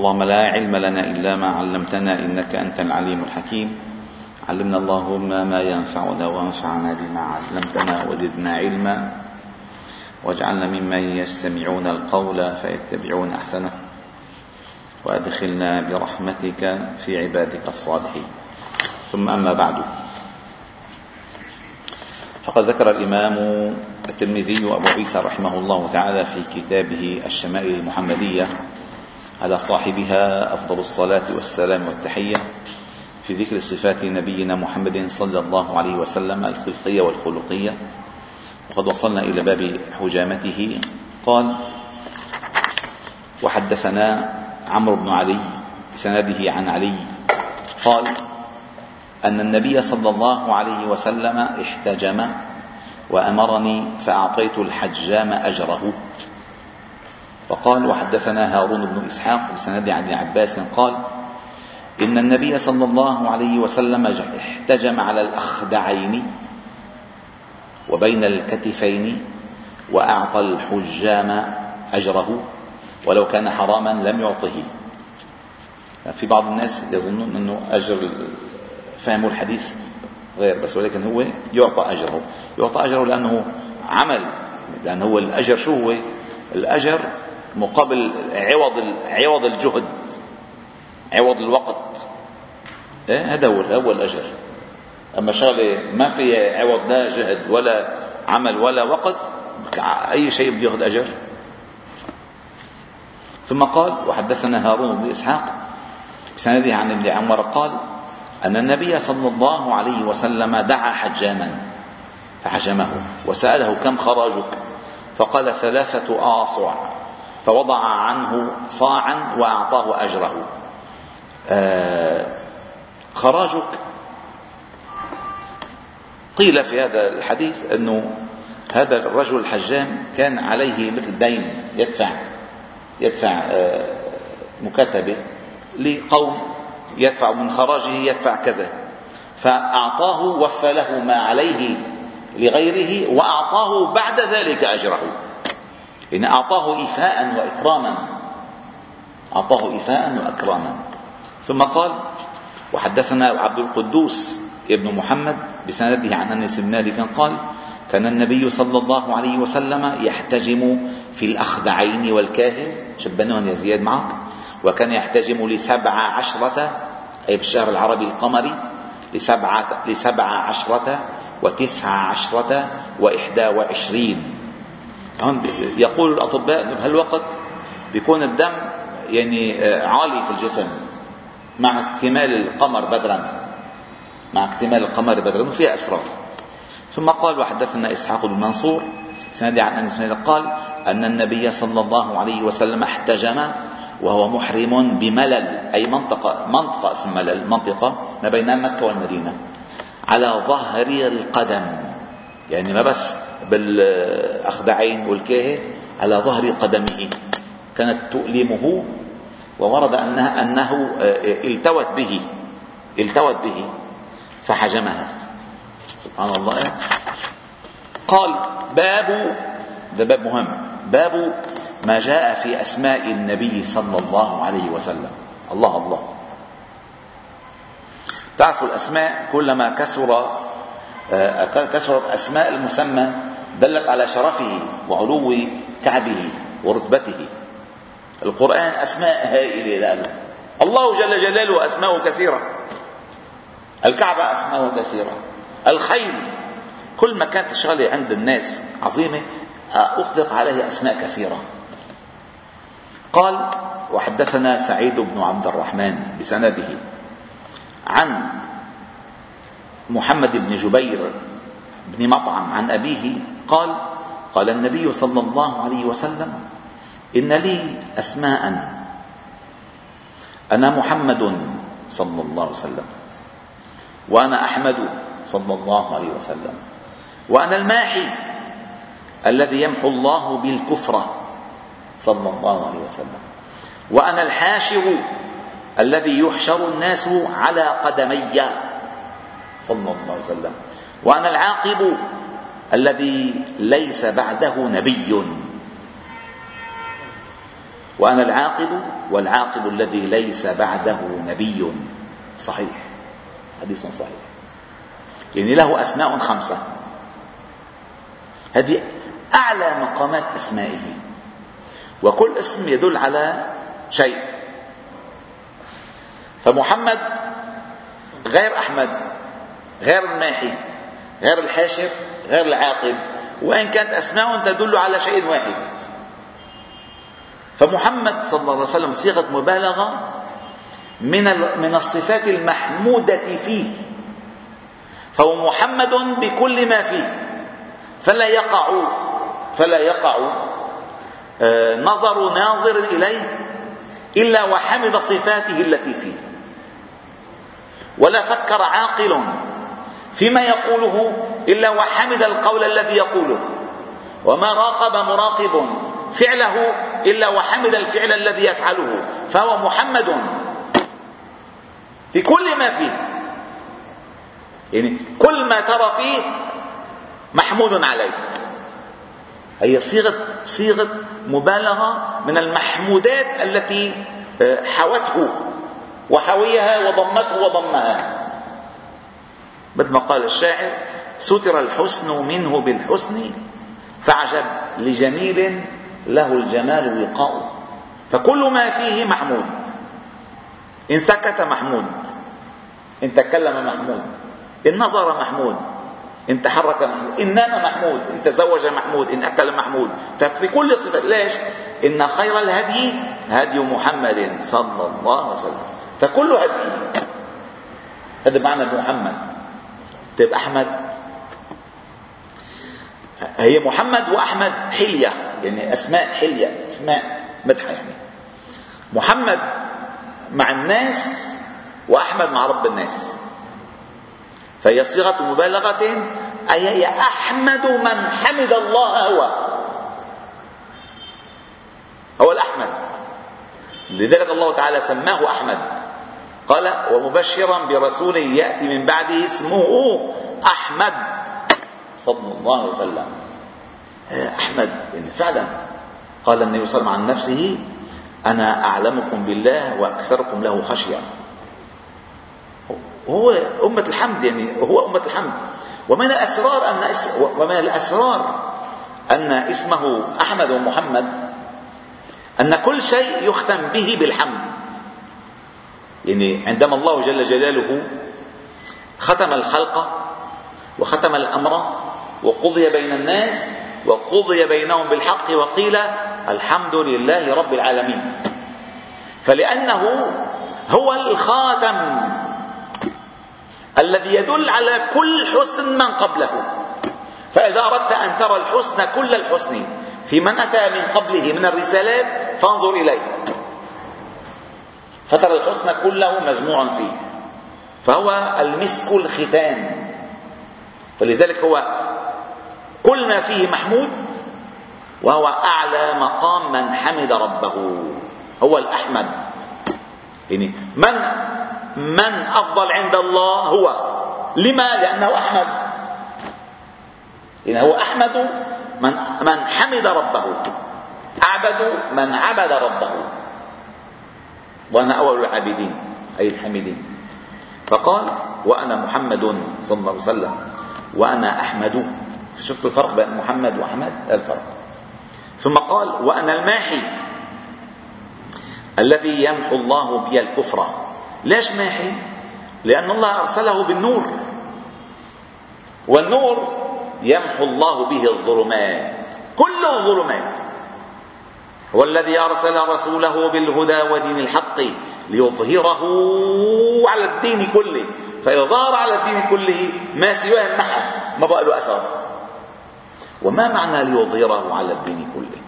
اللهم لا علم لنا إلا ما علمتنا إنك أنت العليم الحكيم. علمنا اللهم ما ينفعنا وانفعنا بما علمتنا وزدنا علما. واجعلنا ممن يستمعون القول فيتبعون أحسنه. وأدخلنا برحمتك في عبادك الصالحين. ثم أما بعد. فقد ذكر الإمام الترمذي وأبو عيسى رحمه الله تعالى في كتابه الشمائل المحمدية على صاحبها أفضل الصلاة والسلام والتحية في ذكر صفات نبينا محمد صلى الله عليه وسلم الخلقية والخلقية. وقد وصلنا إلى باب حجامته. قال وحدثنا عمرو بن علي بسنده عن علي. قال أن النبي صلى الله عليه وسلم احتجم وأمرني فأعطيت الحجام أجره. وقال وحدثنا هارون بن إسحاق بسند عن ابن عباس قال إن النبي صلى الله عليه وسلم احتجم على الأخدعين وبين الكتفين وأعطى الحجام أجره ولو كان حراما لم يعطه في بعض الناس يظنون أنه أجر فهموا الحديث غير بس ولكن هو يعطى أجره يعطى أجره لأنه عمل لأنه هو الأجر شو هو؟ الأجر مقابل عوض عوض الجهد عوض الوقت. إيه؟ هذا هو هو الأجر. أما شغلة ما في عوض لا جهد ولا عمل ولا وقت أي شيء بده ياخذ أجر. ثم قال وحدثنا هارون بن إسحاق. بسنده عن ابن عمر قال أن النبي صلى الله عليه وسلم دعا حجاما فحجمه وسأله كم خراجك؟ فقال ثلاثة آصع. فوضع عنه صاعا وأعطاه أجره. آه خراجك. قيل في هذا الحديث أنه هذا الرجل الحجام كان عليه مثل دين يدفع يدفع آه، مكاتبة لقوم يدفع من خراجه يدفع كذا. فأعطاه وفى له ما عليه لغيره وأعطاه بعد ذلك أجره. إن أعطاه إيفاء وإكراما. أعطاه إيفاء وإكراما. ثم قال وحدثنا عبد القدوس ابن محمد بسنده عن أنس بن مالك قال كان النبي صلى الله عليه وسلم يحتجم في الاخدعين والكاهن. شبنوهم يا زياد معك. وكان يحتجم لسبع عشرة أي بالشهر العربي القمري لسبعة, لسبع عشرة وتسع عشرة وإحدى وعشرين. يقول الأطباء أنه بهالوقت بيكون الدم يعني آه، عالي في الجسم مع اكتمال القمر بدرا مع اكتمال القمر بدرا وفيها أسرار. ثم قال وحدثنا إسحاق بن منصور سندي عن أنس قال أن النبي صلى الله عليه وسلم احتجم وهو محرم بملل أي منطقة منطقة اسم ملل منطقة ما بين مكة والمدينة على ظهر القدم يعني ما بس بالأخدعين والكاهة على ظهر قدمه كانت تؤلمه وورد أنها أنه آه، التوت به التوت به فحجمها. سبحان الله. قال باب ده باب مهم. باب ما جاء في أسماء النبي صلى الله عليه وسلم. الله الله. تعرفوا الأسماء؟ كلما كثر آه، كثرت أسماء المسمى دلت على شرفه وعلو كعبه ورتبته. القرآن أسماء هائلة له. الله جل جلاله أسماءه كثيرة. الكعبة أسماءه كثيرة. الخيل كل ما كانت الشغله عند الناس عظيمة آه، أطلق عليه أسماء كثيرة. قال وحدثنا سعيد بن عبد الرحمن بسنده عن محمد بن جبير بن مطعم عن أبيه قال قال النبي صلى الله عليه وسلم إن لي أسماء. أنا محمد صلى الله عليه وسلم وأنا أحمد صلى الله عليه وسلم وأنا الماحي الذي يمحو الله بالكفر صلى الله عليه وسلم وأنا الحاشر الذي يحشر الناس على قدمي صلى الله عليه وسلم وأنا العاقب الذي ليس بعده نبي. وأنا العاقب والعاقب الذي ليس بعده نبي. صحيح. حديث صحيح. يعني له أسماء خمسة. هذه أعلى مقامات أسمائه. وكل اسم يدل على شيء. فمحمد غير أحمد غير الماحي غير الحاشر غير العاقب وإن كانت أسماء تدل على شيء واحد. فمحمد صلى الله عليه وسلم صيغة مبالغة من من الصفات المحمودة فيه. فهو محمد بكل ما فيه. فلا يقع فلا يقع آه، نظر ناظر إليه إلا وحمد صفاته التي فيه. ولا فكر عاقل فيما يقوله إلا وحمد القول الذي يقوله. وما راقب مراقب فعله إلا وحمد الفعل الذي يفعله فهو محمد. في كل ما فيه. يعني كل ما ترى فيه محمود عليه. هي صيغة صيغة مبالغة من المحمودات التي آه، حوته وحويها وضمته وضمها. مثل ما قال الشاعر ستر الحسن منه بالحسن فعجب لجميل له الجمال وقاء. فكل ما فيه محمود. إن سكت محمود إن تكلم محمود إن نظر محمود إن تحرك محمود إن نام محمود إن تزوج محمود إن أكل محمود. ففي كل صفة ليش؟ إن خير الهدي هدي محمد صلى الله عليه وسلم. فكل هدي هذا معنى محمد. طيب أحمد؟ هي محمد وأحمد حلية يعني أسماء حلية أسماء مدحة يعني. محمد مع الناس وأحمد مع رب الناس. فهي صيغة مبالغة أي هي أحمد من حمد الله هو. هو الأحمد. لذلك الله تعالى سماه أحمد. قال ومبشرا برسول يأتي من بعده اسمه أحمد. صلى الله عليه وسلم. أحمد يعني فعلا قال النبي صلى الله عليه وسلم عن نفسه أنا أعلمكم بالله وأكثركم له خشية. وهو أمة الحمد يعني هو أمة الحمد. ومن الأسرار أن ومن الأسرار أن اسمه أحمد ومحمد أن كل شيء يختم به بالحمد. يعني عندما الله جل جلاله ختم الخلق وختم الأمر وقضي بين الناس وقضي بينهم بالحق وقيل الحمد لله رب العالمين. فلأنه هو الخاتم الذي يدل على كل حسن من قبله. فإذا أردت أن ترى الحسن كل الحسن في من أتى من قبله من الرسالات فانظر إليه. فترى الحسن كله مجموعا فيه. فهو المسك الختان. فلذلك هو كل ما فيه محمود وهو أعلى مقام من حمد ربه. هو الأحمد. يعني من من أفضل عند الله هو. لما؟ لأنه أحمد. يعني هو أحمد من من حمد ربه. أعبد من عبد ربه. وأنا أول العابدين أي الحامدين. فقال وأنا محمد صلى الله عليه وسلم. وأنا أحمد. شفت الفرق بين محمد وأحمد؟ الفرق. ثم قال وأنا الماحي الذي يمحو الله بي الكفر. ليش ماحي؟ لأن الله أرسله بالنور. والنور يمحو الله به الظلمات. كل الظلمات. هو الذي أرسل رسوله بالهدى ودين الحق ليظهره على الدين كله. فإذا ظهر على الدين كله ما سواه محى ما بقى له أثر. وما معنى ليظهره على الدين كله؟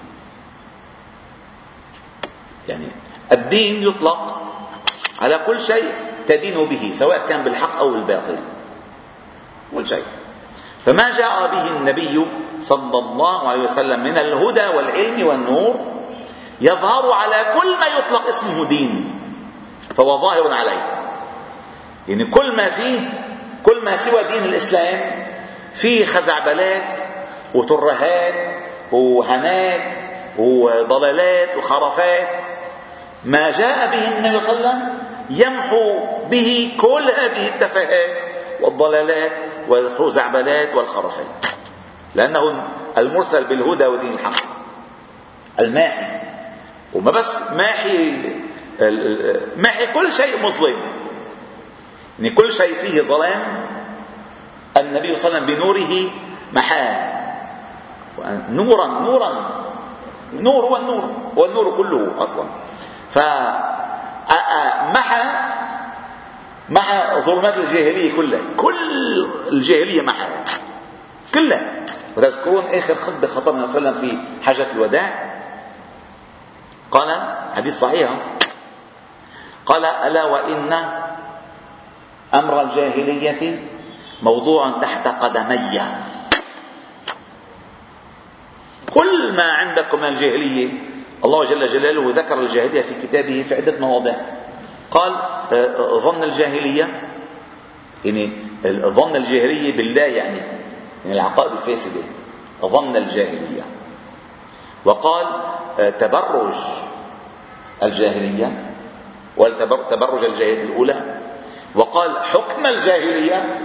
يعني الدين يطلق على كل شيء تدين به سواء كان بالحق أو بالباطل. كل شيء. فما جاء به النبي صلى الله عليه وسلم من الهدى والعلم والنور يظهر على كل ما يطلق اسمه دين فهو ظاهر عليه. يعني كل ما فيه كل ما سوى دين الإسلام فيه خزعبلات وترهات وهنات وضلالات وخرافات. ما جاء به النبي صلى الله عليه وسلم يمحو به كل هذه التفاهات والضلالات والخزعبلات والخرافات لأنه المرسل بالهدى ودين الحق الماحي. وما بس ماحي ماحي كل شيء مظلم يعني كل شيء فيه ظلام. النبي صلى الله عليه وسلم بنوره محاه نورا نورا. نور هو النور هو النور كله أصلا. فمحى محى ظلمات الجاهلية كلها. كل الجاهلية محى كلها. وتذكرون آخر خطبة خطبنا صلى الله عليه وسلم في حجه الوداع؟ قال حديث صحيح. قال ألا وإن أمر الجاهلية موضوع تحت قدمي كل ما عندكم من الجاهليه الله جل جلاله ذكر الجاهلية في كتابه في عدة مواضع قال آه، ظن الجاهلية يعني ظن الجاهلية بالله يعني من العقائد الفاسدة. ظن الجاهلية. وقال آه، تبرج الجاهلية وتبرج الجاهلية الأولى. وقال حكم الجاهلية.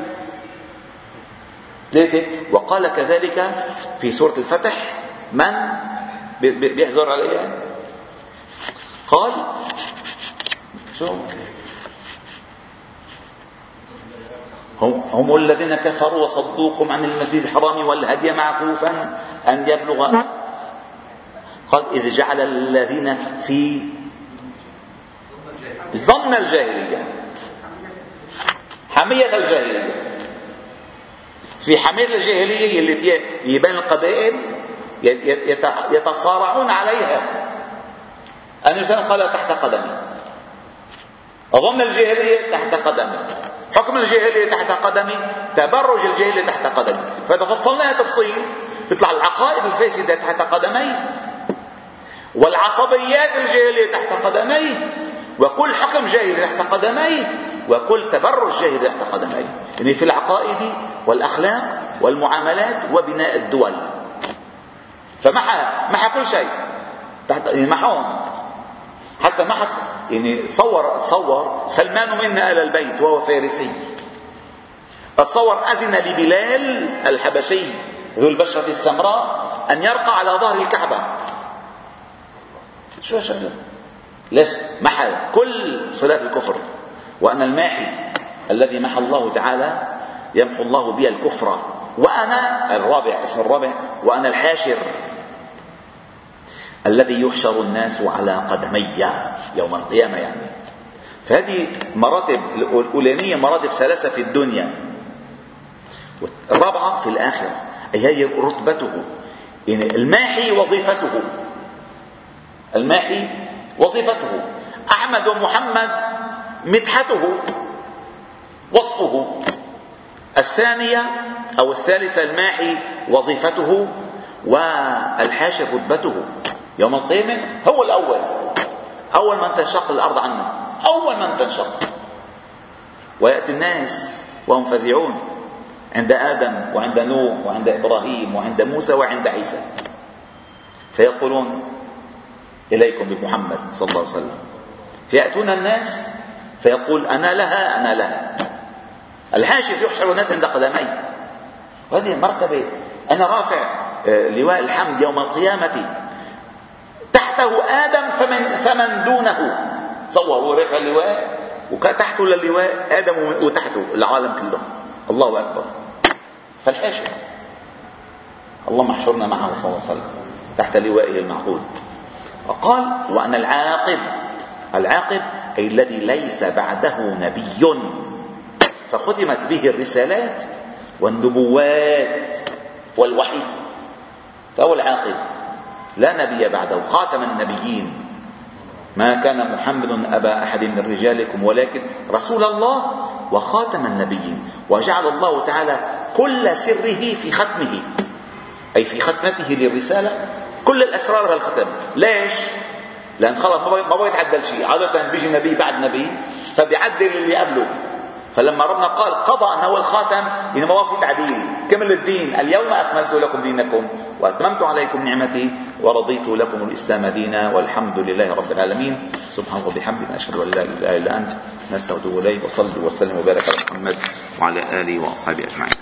ثلاثة وقال كذلك في سورة الفتح من بيحزر عليها قال شو؟ هم, هم الذين كفروا وصدوكم عن المسجد الحرام والهدي معكوفا أن يبلغ نعم. قال إذ جعل الذين في ظن الجاهلية حمية الجاهلية. في حمية الجاهلية اللي فيها يبان القبائل يتصارعون عليها. النبي صلى الله عليه وسلم قال تحت قدمي. أظن الجاهلية تحت قدمي. حكم الجاهلية تحت قدمي. تبرج الجاهلية تحت قدمي. فإذا فصلناها تفصيل بيطلع العقائد الفاسدة تحت قدمي والعصبيات الجاهلية تحت قدمي وكل حكم جاهلي تحت قدمي وكل تبرج جاهلي تحت قدمي. يعني في العقائد والأخلاق والمعاملات وبناء الدول. فمحى محى كل شيء. تحت يعني محون حتى محى يعني صور صور سلمان منا آل البيت وهو فارسي. تصور أذن لبلال الحبشي ذو البشرة السمراء أن يرقى على ظهر الكعبة. شو شغل ليش؟ محى كل صلاة الكفر. وأنا الماحي الذي محى الله تعالى يمحو الله بي الكفر. وأنا الرابع اسم الرابع وأنا الحاشر. الذي يحشر الناس على قدمي يوم القيامة يعني. فهذه مراتب الأولانية مراتب ثلاثة في الدنيا الرابعة في الآخرة. أي هي رتبته. يعني الماحي وظيفته. الماحي وظيفته. أحمد ومحمد مدحته. وصفه. الثانية أو الثالثة الماحي وظيفته والحاشر رتبته. يوم القيامة هو الأول. أول من تنشق الأرض عنه أول من تنشق. ويأتي الناس وهم فزعون. عند آدم وعند نوح وعند إبراهيم وعند موسى وعند عيسى. فيقولون إليكم بمحمد صلى الله عليه وسلم. فيأتون الناس فيقول أنا لها أنا لها. الحاشر يحشر الناس عند قدمي. وهذه مرتبة. أنا رافع آه، لواء الحمد يوم القيامة. تحته آدم فمن, فمن دونه. تصور هو رافع اللواء وتحته للواء آدم وتحته العالم كله. الله أكبر. فالحاشر اللهم احشرنا معه صلى الله عليه وسلم. تحت لوائه المعقول. وقال وأن العاقب. العاقب أي الذي ليس بعده نبي. فختمت به الرسالات والنبوات والوحي. فهو العاقب. لا نبي بعده خاتم النبيين. ما كان محمد أبا أحد من رجالكم ولكن رسول الله وخاتم النبيين. وجعل الله تعالى كل سره في ختمه أي في ختمته للرسالة كل الأسرار بالختم ليش؟ لأن خلص ما بغى يتعدل شيء. عادة بيجي نبي بعد نبي فبيعدل اللي قبله. فلما ربنا قال قضى أنه الخاتم يعني ما في تعديل. كمل الدين. اليوم أكملت لكم دينكم وأتممت عليكم نعمتي ورضيت لكم الإسلام دينا والحمد لله رب العالمين. سبحانه وبحمدك أشهد أن لا إله إلا أنت. نستغفر إليك. وصلي وسلم وبارك على محمد وعلى آله وأصحابه أجمعين.